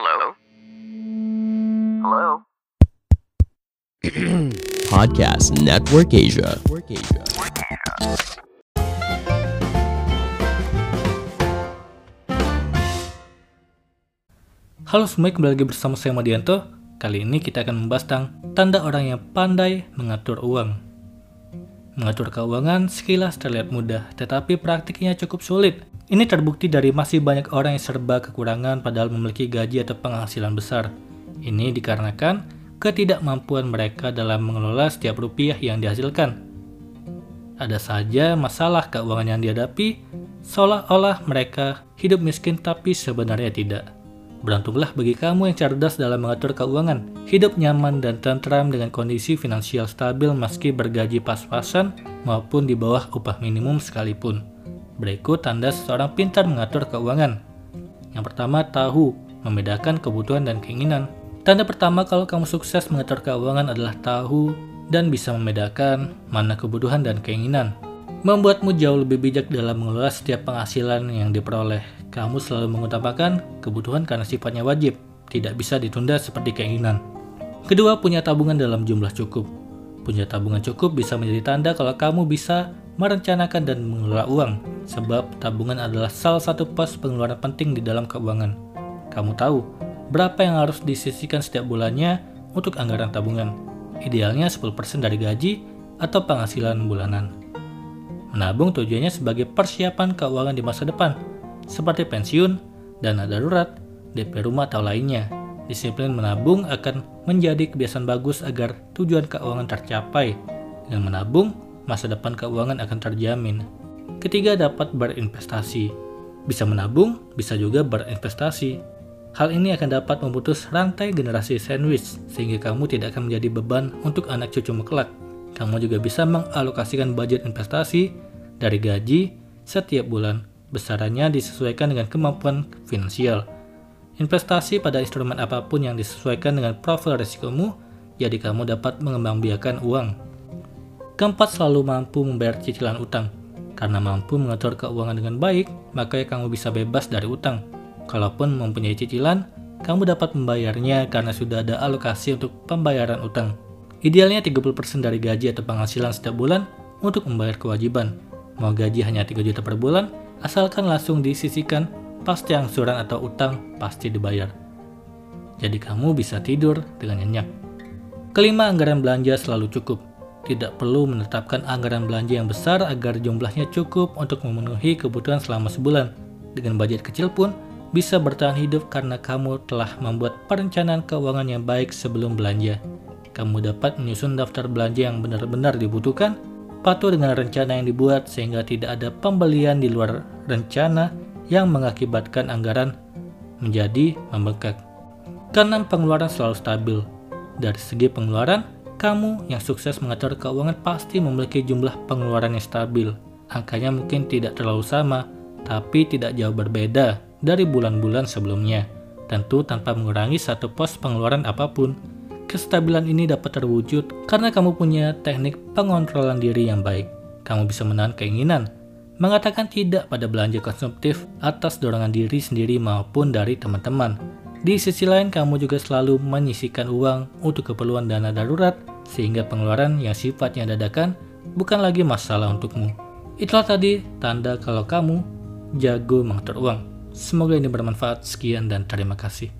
Hello? Hello? Podcast Network Asia. Halo semuanya, kembali lagi bersama saya Madianto. Kali ini kita akan membahas tentang tanda orang yang pandai mengatur uang. Mengatur keuangan sekilas terlihat mudah, tetapi praktiknya cukup sulit. Ini terbukti dari masih banyak orang yang serba kekurangan padahal memiliki gaji atau penghasilan besar. Ini dikarenakan ketidakmampuan mereka dalam mengelola setiap rupiah yang dihasilkan. Ada saja masalah keuangan yang dihadapi, seolah-olah mereka hidup miskin tapi sebenarnya tidak. Beruntunglah bagi kamu yang cerdas dalam mengatur keuangan, hidup nyaman dan tentram dengan kondisi finansial stabil meski bergaji pas-pasan maupun di bawah upah minimum sekalipun. Berikut tanda seseorang pintar mengatur keuangan. Yang pertama, tahu membedakan kebutuhan dan keinginan. Tanda pertama kalau kamu sukses mengatur keuangan adalah tahu dan bisa membedakan mana kebutuhan dan keinginan. Membuatmu jauh lebih bijak dalam mengelola setiap penghasilan yang diperoleh. Kamu selalu mengutamakan kebutuhan karena sifatnya wajib, tidak bisa ditunda seperti keinginan. Kedua, punya tabungan dalam jumlah cukup. Punya tabungan cukup bisa menjadi tanda kalau kamu bisa merencanakan dan mengelola uang, sebab tabungan adalah salah satu pos pengeluaran penting di dalam keuangan. Kamu tahu berapa yang harus disisihkan setiap bulannya untuk anggaran tabungan. Idealnya 10% dari gaji atau penghasilan bulanan. Menabung tujuannya sebagai persiapan keuangan di masa depan, seperti pensiun, dana darurat, DP rumah atau lainnya. Disiplin menabung akan menjadi kebiasaan bagus agar tujuan keuangan tercapai. Dengan menabung, masa depan keuangan akan terjamin. Ketiga, dapat berinvestasi. Bisa menabung, bisa juga berinvestasi. Hal ini akan dapat memutus rantai generasi sandwich, sehingga kamu tidak akan menjadi beban untuk anak cucu kelak. Kamu juga bisa mengalokasikan budget investasi dari gaji setiap bulan. Besarannya disesuaikan dengan kemampuan finansial. Investasi pada instrumen apa pun yang disesuaikan dengan profil risikomu, jadi kamu dapat mengembangbiakan uang. Keempat, selalu mampu membayar cicilan utang. Karena mampu mengatur keuangan dengan baik, maka kamu bisa bebas dari utang. Kalaupun mempunyai cicilan, kamu dapat membayarnya karena sudah ada alokasi untuk pembayaran utang. Idealnya 30% dari gaji atau penghasilan setiap bulan untuk membayar kewajiban. Mau gaji hanya 3 juta per bulan, asalkan langsung disisikan, pasti angsuran atau utang pasti dibayar. Jadi kamu bisa tidur dengan nyenyak. Kelima, anggaran belanja selalu cukup. Tidak perlu menetapkan anggaran belanja yang besar agar jumlahnya cukup untuk memenuhi kebutuhan selama sebulan. Dengan budget kecil pun bisa bertahan hidup karena kamu telah membuat perencanaan keuangan yang baik sebelum belanja. Kamu dapat menyusun daftar belanja yang benar-benar dibutuhkan, patuh dengan rencana yang dibuat sehingga tidak ada pembelian di luar rencana yang mengakibatkan anggaran menjadi membengkak. Keenam, pengeluaran selalu stabil. Dari segi pengeluaran, kamu yang sukses mengatur keuangan pasti memiliki jumlah pengeluaran yang stabil. Angkanya mungkin tidak terlalu sama, tapi tidak jauh berbeda dari bulan-bulan sebelumnya. Tentu tanpa mengurangi satu pos pengeluaran apa pun. Kestabilan ini dapat terwujud karena kamu punya teknik pengontrolan diri yang baik. Kamu bisa menahan keinginan, mengatakan tidak pada belanja konsumtif atas dorongan diri sendiri maupun dari teman-teman. Di sisi lain, kamu juga selalu menyisikan uang untuk keperluan dana darurat, sehingga pengeluaran yang sifatnya dadakan bukan lagi masalah untukmu. Itulah tadi tanda kalau kamu jago mengatur uang. Semoga ini bermanfaat. Sekian dan terima kasih.